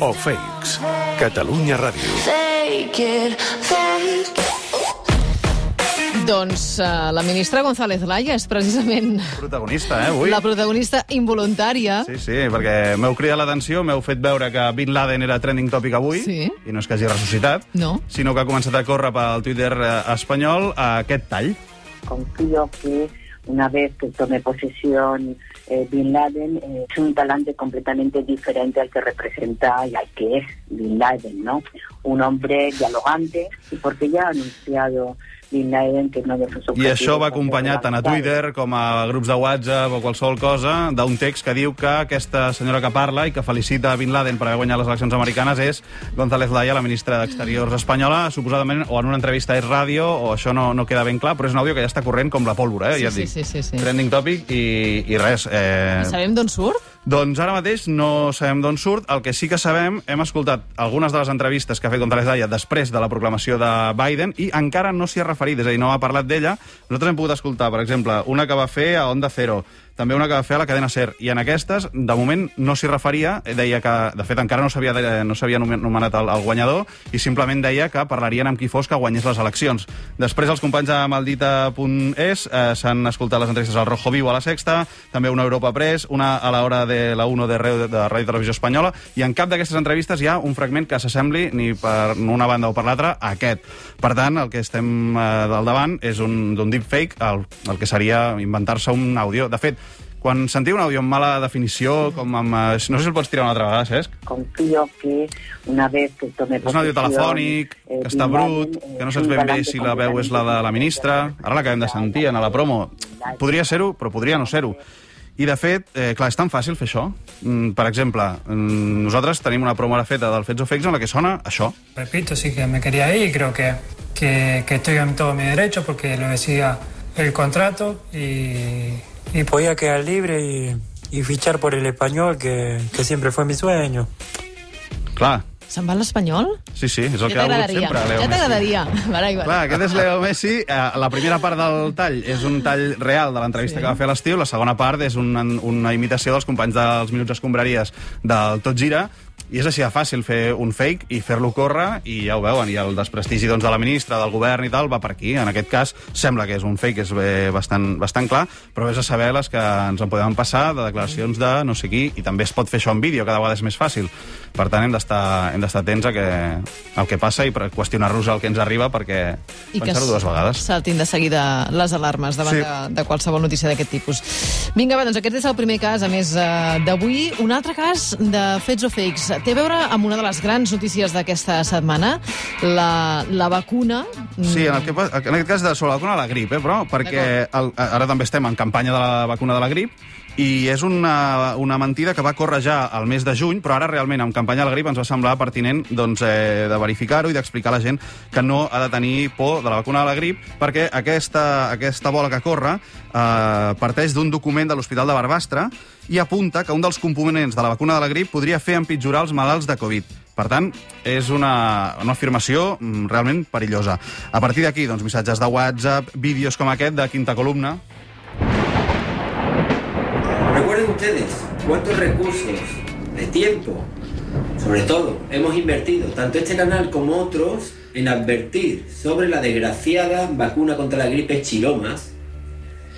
o fakes. Catalunya Ràdio. Fake it, fake it. Doncs uh, la ministra González Laya és precisament Protagonista, eh, avui? la protagonista involuntària. Sí, sí, perquè m'heu cridat l'atenció, m'heu fet veure que Bin Laden era trending topic avui, Sí. i no és que hagi ressuscitat, No. sinó que ha començat a córrer pel Twitter eh, espanyol a aquest tall. confío que una vez que tome posesión eh, Bin Laden, eh, es un talante completamente diferente al que representa y al que es Bin Laden, ¿no? Un hombre dialogante, y porque ya ha anunciado Bin Laden que uno de sus I això va es acompanyat tant a Twitter com a grups de WhatsApp o qualsevol cosa d'un text que diu que aquesta senyora que parla i que felicita Bin Laden per haver guanyat les eleccions americanes és González Laya, la ministra d'Exteriors espanyola, suposadament o en una entrevista a És Ràdio o això no, no queda ben clar, però és un àudio que ja està corrent com la pólvora, eh? Sí, ja et sí, dic. sí, sí, sí. Trending topic i, i res. Eh... Sabem d'on surt? Doncs ara mateix no sabem d'on surt. El que sí que sabem, hem escoltat algunes de les entrevistes que ha fet González Daya després de la proclamació de Biden i encara no s'hi ha referit, és a dir, no ha parlat d'ella. Nosaltres hem pogut escoltar, per exemple, una que va fer a Onda Cero, també una que va fer a la cadena SER, i en aquestes, de moment, no s'hi referia, deia que, de fet, encara no s'havia de- no nomenat el, el guanyador, i simplement deia que parlarien amb qui fos que guanyés les eleccions. Després, els companys de Maldita.es eh, s'han escoltat les entrevistes al Rojo Vivo a la Sexta, també una Europa Press, una a l'hora de la 1 de, Reu- de Ràdio Televisió Espanyola, i en cap d'aquestes entrevistes hi ha un fragment que s'assembli ni per una banda o per l'altra a aquest. Per tant, el que estem eh, del davant és un, d'un deepfake, el, el que seria inventar-se un àudio. De fet, quan sentiu un àudio amb mala definició, com amb... eh, No sé si el pots tirar una altra vegada, Cesc. Confío que una vez que tome És un àudio telefònic, eh, que està brut, eh, que no saps ben bé si la veu és la de la ministra. Ara l'acabem de sentir en la promo. Podria ser-ho, però podria no ser-ho. I, de fet, eh, clar, és tan fàcil fer això. Mm, per exemple, mm, nosaltres tenim una promo ara feta del Fets o Fakes en la que sona això. Repito, sí que me quería ir y creo que, que, que estoy en todo mi derecho porque lo decía el contrato y, y podía quedar libre y, y fichar por el español que, que siempre fue mi sueño. Clar, Se'n va a l'Espanyol? sí, sí, és el Ja que ha volgut t'agradaria. sempre, Leo Ja Messi. t'agradaria. Vale, igual. Clar, aquest és Leo Messi. Eh, la primera part del tall és un tall real de l'entrevista Sí. que va fer a l'estiu. La segona part és una, una imitació dels companys dels Minuts Escombraries del Tot Gira. I és així de fàcil fer un fake i fer-lo córrer, i ja ho veuen, i el desprestigi doncs, de la ministra, del govern i tal, va per aquí. En aquest cas, sembla que és un fake, és bé, bastant, bastant clar, però vés a saber les que ens en podem passar de declaracions de no sé qui, i també es pot fer això en vídeo, cada vegada és més fàcil. Per tant, hem d'estar atents a que, al que passa i per qüestionar-nos el que ens arriba perquè pensar-ho dues vegades. saltin de seguida les alarmes davant Sí. de, de qualsevol notícia d'aquest tipus. Vinga, va, doncs aquest és el primer cas, a més eh, d'avui. Un altre cas de fets o fakes. Té a veure amb una de les grans notícies d'aquesta setmana, la, la vacuna. Sí, en, el que, en aquest cas de sobre la vacuna de la grip, eh, però perquè el, ara també estem en campanya de la vacuna de la grip i és una, una mentida que va córrer ja al mes de juny, però ara realment en campanya la grip ens va semblar pertinent doncs, eh, de verificar-ho i d'explicar a la gent que no ha de tenir por de la vacuna de la grip perquè aquesta, aquesta bola que corre eh, parteix d'un document de l'Hospital de Barbastre i apunta que un dels components de la vacuna de la grip podria fer empitjorar els malalts de Covid. Per tant, és una, una afirmació mm, realment perillosa. A partir d'aquí, doncs, missatges de WhatsApp, vídeos com aquest de Quinta Columna, Recuerden ustedes cuántos recursos de tiempo, sobre todo, hemos invertido, tanto este canal como otros, en advertir sobre la desgraciada vacuna contra la gripe chilomas,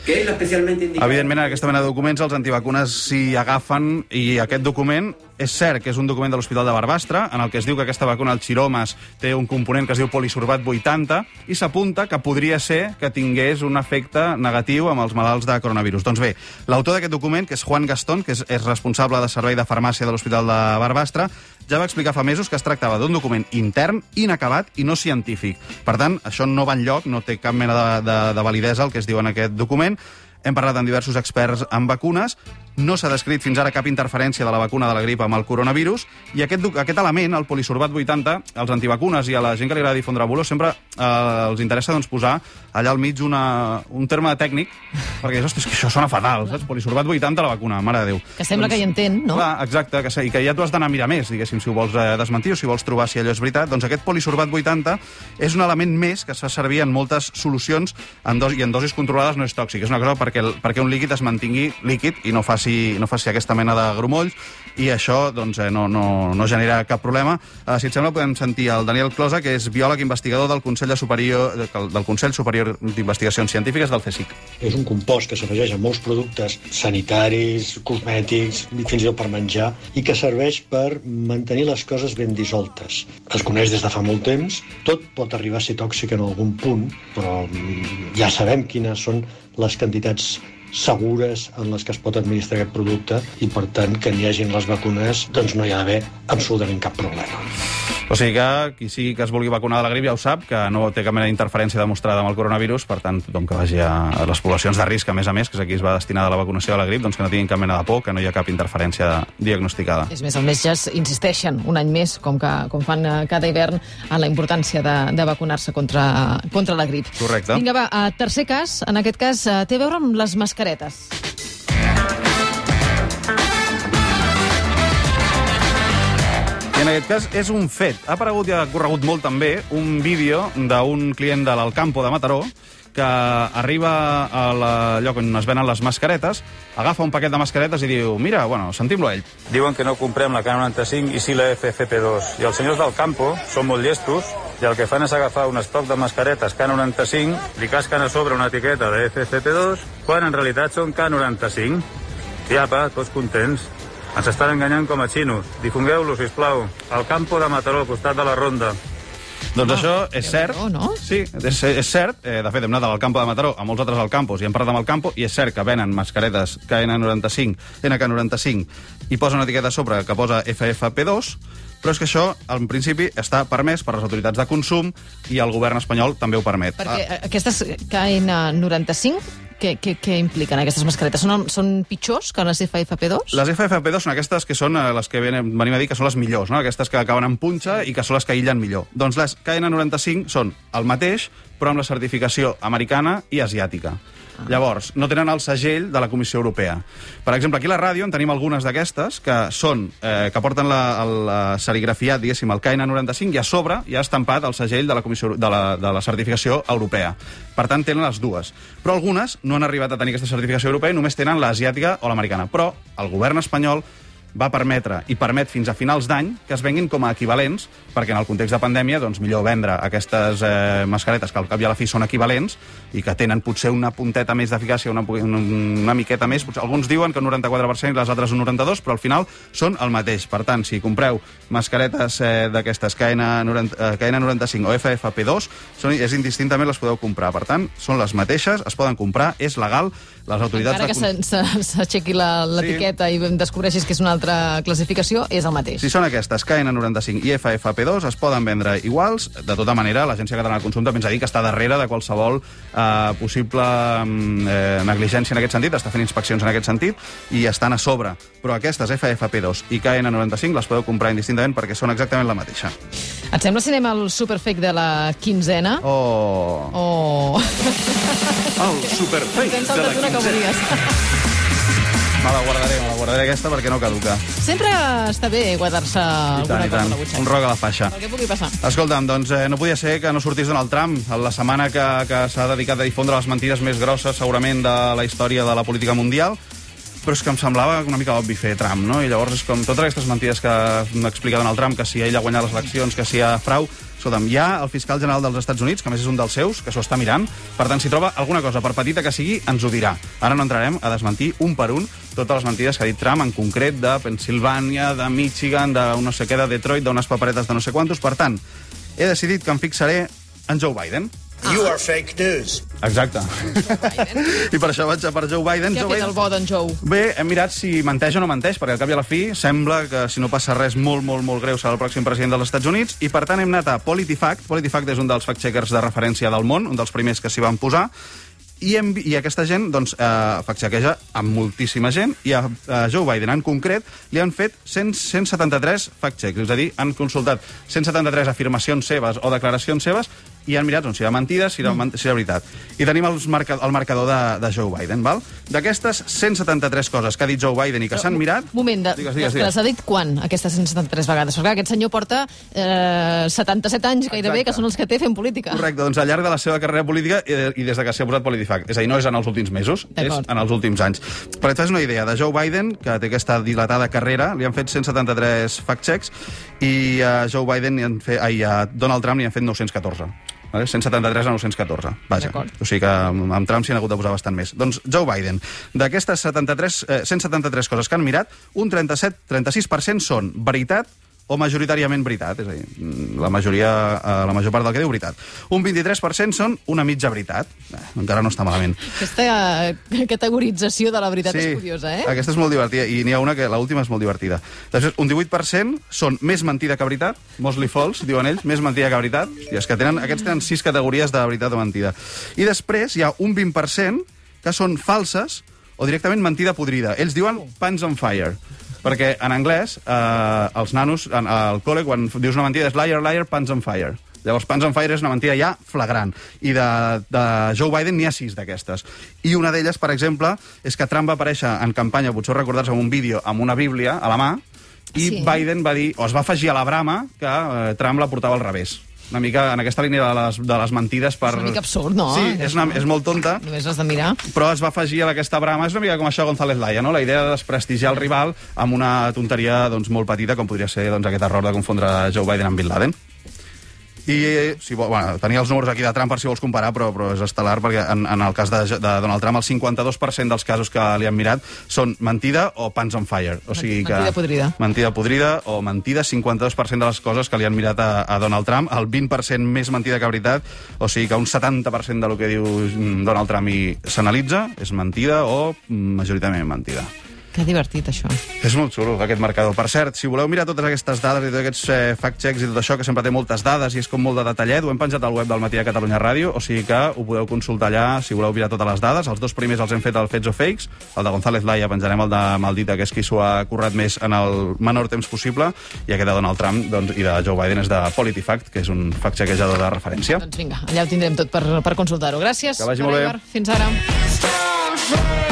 que es lo especialmente indicado. Evidentment, en aquesta mena de documents els antivacunes s'hi agafen i aquest document és cert que és un document de l'Hospital de Barbastre en el que es diu que aquesta vacuna, el Chiromas, té un component que es diu polisorbat 80 i s'apunta que podria ser que tingués un efecte negatiu amb els malalts de coronavirus. Doncs bé, l'autor d'aquest document, que és Juan Gastón, que és, és responsable de servei de farmàcia de l'Hospital de Barbastre, ja va explicar fa mesos que es tractava d'un document intern, inacabat i no científic. Per tant, això no va enlloc, no té cap mena de, de, de validesa el que es diu en aquest document. Hem parlat amb diversos experts en vacunes, no s'ha descrit fins ara cap interferència de la vacuna de la grip amb el coronavirus, i aquest, aquest element, el polisorbat 80, als antivacunes i a la gent que li agrada difondre bulos, sempre eh, els interessa doncs, posar allà al mig una, un terme tècnic, perquè ostres, que això sona fatal, saps? Polisorbat 80 la vacuna, mare de Déu. Que sembla que hi entén, no? Clar, exacte, que, i que ja tu has d'anar a mirar més, diguéssim, si ho vols eh, desmentir o si vols trobar si allò és veritat. Doncs aquest polisorbat 80 és un element més que es fa servir en moltes solucions en dos, i en dosis controlades no és tòxic. És una cosa per perquè, el, perquè un líquid es mantingui líquid i no faci, no faci aquesta mena de grumolls, i això doncs, eh, no, no, no genera cap problema. Eh, si et sembla, podem sentir el Daniel Closa, que és biòleg investigador del Consell, de Superior, del Consell Superior d'Investigacions Científiques del CSIC. És un compost que s'afegeix a molts productes sanitaris, cosmètics, fins i tot per menjar, i que serveix per mantenir les coses ben dissoltes. Es coneix des de fa molt temps, tot pot arribar a ser tòxic en algun punt, però mm, ja sabem quines són les quantitats segures en les que es pot administrar aquest producte i, per tant, que n'hi hagin les vacunes, doncs no hi ha d'haver absolutament cap problema. O sigui que qui sigui que es vulgui vacunar de la grip ja ho sap, que no té cap mena d'interferència demostrada amb el coronavirus, per tant, tothom que vagi a les poblacions de risc, a més a més, que és aquí es va destinar a la vacunació de la grip, doncs que no tinguin cap mena de por, que no hi ha cap interferència diagnosticada. És més, els metges insisteixen un any més, com, que, com fan eh, cada hivern, en la importància de, de vacunar-se contra, contra la grip. Correcte. Vinga, va, tercer cas, en aquest cas, eh, té a veure amb les mascaretes. I en aquest cas és un fet. Ha aparegut i ha corregut molt també un vídeo d'un client de l'Alcampo de Mataró que arriba a lloc on es venen les mascaretes, agafa un paquet de mascaretes i diu mira, bueno, sentim-lo ell. Diuen que no comprem la K95 i sí la FFP2. I els senyors del campo són molt llestos i el que fan és agafar un estoc de mascaretes K95, li casquen a sobre una etiqueta de FFP2, quan en realitat són K95. I apa, tots contents. Ens estan enganyant com a xinos. Difongueu-lo, sisplau. Al campo de Mataró, al costat de la ronda. Doncs això és cert. no, no? Sí, és, és cert. Eh, de fet, hem anat al campo de Mataró, a molts altres al campus, i hem parlat amb el campo, i és cert que venen mascaretes KN95, NK95, i posa una etiqueta a sobre que posa FFP2, però és que això, en principi, està permès per les autoritats de consum i el govern espanyol també ho permet. Perquè ah. aquestes KN95 què, què, què impliquen aquestes mascaretes? Són, són pitjors que les FFP2? Les FFP2 són aquestes que són eh, les que venim, venim a dir que són les millors, no? aquestes que acaben en punxa i que són les que aïllen millor. Doncs les KN95 són el mateix, però amb la certificació americana i asiàtica. Ah. Llavors, no tenen el segell de la Comissió Europea. Per exemple, aquí a la ràdio en tenim algunes d'aquestes que són, eh, que porten la, la serigrafiat, diguéssim, el KN95 i a sobre hi ha estampat el segell de la, Comissió, de la, de la certificació europea. Per tant, tenen les dues. Però algunes no han arribat a tenir aquesta certificació europea i només tenen l'asiàtica o l'americana. Però el govern espanyol va permetre i permet fins a finals d'any que es venguin com a equivalents, perquè en el context de pandèmia doncs millor vendre aquestes eh, mascaretes que al cap i a la fi són equivalents i que tenen potser una punteta més d'eficàcia, una, una, miqueta més. Potser, alguns diuen que un 94% i les altres un 92%, però al final són el mateix. Per tant, si compreu mascaretes eh, d'aquestes KN90, eh, KN95 o FFP2, són, és indistintament les podeu comprar. Per tant, són les mateixes, es poden comprar, és legal, les autoritats... Encara que s'aixequi l'etiqueta sí. i descobreixis que és una altra classificació, és el mateix. Si són aquestes, KN95 i FFP2, es poden vendre iguals. De tota manera, l'Agència Catalana de Consum també ens ha dit que està darrere de qualsevol eh, possible mm, eh, negligència en aquest sentit, està fent inspeccions en aquest sentit, i estan a sobre. Però aquestes, FFP2 i KN95, les podeu comprar indistintament perquè són exactament la mateixa. Et sembla si anem al superfake de la quinzena? Oh... Oh... El superfake de la que volies. Me la guardaré, me la guardaré aquesta perquè no caduca. Sempre està bé guardar-se alguna cosa a la butxaca. Un roc a la faixa. El que pugui passar. Escolta'm, doncs eh, no podia ser que no sortís Donald Trump la setmana que, que s'ha dedicat a difondre les mentides més grosses, segurament, de la història de la política mundial, però és que em semblava una mica obvi fer Trump, no? I llavors és com totes aquestes mentides que m'explica Donald Trump, que si ell ha guanyat les eleccions, que si hi ha frau... Escolta'm, hi ha el fiscal general dels Estats Units, que més és un dels seus, que s'ho està mirant, per tant, si troba alguna cosa, per petita que sigui, ens ho dirà. Ara no entrarem a desmentir un per un totes les mentides que ha dit Trump, en concret de Pensilvània, de Michigan, de no sé què, de Detroit, d'unes paperetes de no sé quantos. Per tant, he decidit que em fixaré en Joe Biden. You are fake news. Exacte. I per això vaig a per Joe Biden. Què ha Joe fet Biden... el bo d'en Joe? Bé, hem mirat si menteix o no menteix, perquè al cap i a la fi sembla que si no passa res molt, molt, molt greu serà el pròxim president dels Estats Units, i per tant hem anat a PolitiFact. PolitiFact és un dels fact-checkers de referència del món, un dels primers que s'hi van posar, i, hem, i aquesta gent doncs, eh, fact-checkeja amb moltíssima gent, i a, a Joe Biden en concret li han fet 100, 173 fact-checks, és a dir, han consultat 173 afirmacions seves o declaracions seves i han mirat doncs, si era mentida, si era, mm. si era veritat. I tenim els marca, el marcador de, de Joe Biden, val? D'aquestes 173 coses que ha dit Joe Biden i que s'han mirat... Moment, de, Digues, digues, digues, les ha dit quan, aquestes 173 vegades? Perquè clar, aquest senyor porta eh, 77 anys gairebé, Exacte. que són els que té fent política. Correcte, doncs al llarg de la seva carrera política i, i des de que s'hi ha posat PolitiFact. És a dir, no és en els últims mesos, és en els últims anys. Per et fas una idea, de Joe Biden, que té aquesta dilatada carrera, li han fet 173 fact-checks i a Joe Biden i, han fet, ai, a Donald Trump li han fet 914. Vale? 173 a 914. Vaja. O sigui que amb Trump s'hi han hagut de posar bastant més. Doncs Joe Biden, d'aquestes 73, eh, 173 coses que han mirat, un 37, 36% són veritat o majoritàriament veritat, és a dir, la majoria, eh, la major part del que diu veritat. Un 23% són una mitja veritat. Eh, encara no està malament. Aquesta eh, categorització de la veritat és curiosa, eh? aquesta és molt divertida, i n'hi ha una que l'última és molt divertida. Després, un 18% són més mentida que veritat, mostly false, diuen ells, més mentida que veritat. Hòstia, és que tenen, aquests tenen sis categories de veritat o mentida. I després hi ha un 20% que són falses o directament mentida podrida. Ells diuen pants on fire. Perquè en anglès, eh, els nanos, en, al col·le, quan dius una mentida, és liar, liar, pants on fire. Llavors, Pants on Fire és una mentida ja flagrant. I de, de Joe Biden n'hi ha sis d'aquestes. I una d'elles, per exemple, és que Trump va aparèixer en campanya, potser recordar-se, en un vídeo amb una bíblia a la mà, i Sí. Biden va dir, o es va afegir a la brama, que eh, Trump la portava al revés. Una mica en aquesta línia de les, de les mentides per... És una mica absurd, no? Sí, és, una, és molt tonta, Només has de mirar. però es va afegir a aquesta brama, és una mica com això González Laia, no? la idea de desprestigiar el rival amb una tonteria doncs, molt petita, com podria ser doncs, aquest error de confondre Joe Biden amb Bin Laden. I, si vol, bueno, tenia els números aquí de Trump per si vols comparar, però, però és estel·lar, perquè en, en el cas de, de Donald Trump el 52% dels casos que li han mirat són mentida o pants on fire. O sigui que, Mentida podrida. Mentida podrida o mentida, 52% de les coses que li han mirat a, a Donald Trump, el 20% més mentida que veritat, o sigui que un 70% del que diu mm, Donald Trump i s'analitza és mentida o mm, majoritàriament mentida. Que divertit, això. És molt xulo, aquest marcador. Per cert, si voleu mirar totes aquestes dades i tots aquests eh, fact-checks i tot això, que sempre té moltes dades i és com molt de detallet, ho hem penjat al web del Matí de Catalunya Ràdio, o sigui que ho podeu consultar allà si voleu mirar totes les dades. Els dos primers els hem fet al Fets o Fakes, el de González Laia penjarem el de Maldita, que és qui s'ho ha currat més en el menor temps possible, i aquest de Donald Trump doncs, i de Joe Biden és de PolitiFact, que és un fact-checkejador de referència. Doncs vinga, allà ho tindrem tot per, per consultar-ho. Gràcies. Que vagi molt bé. Fins ara.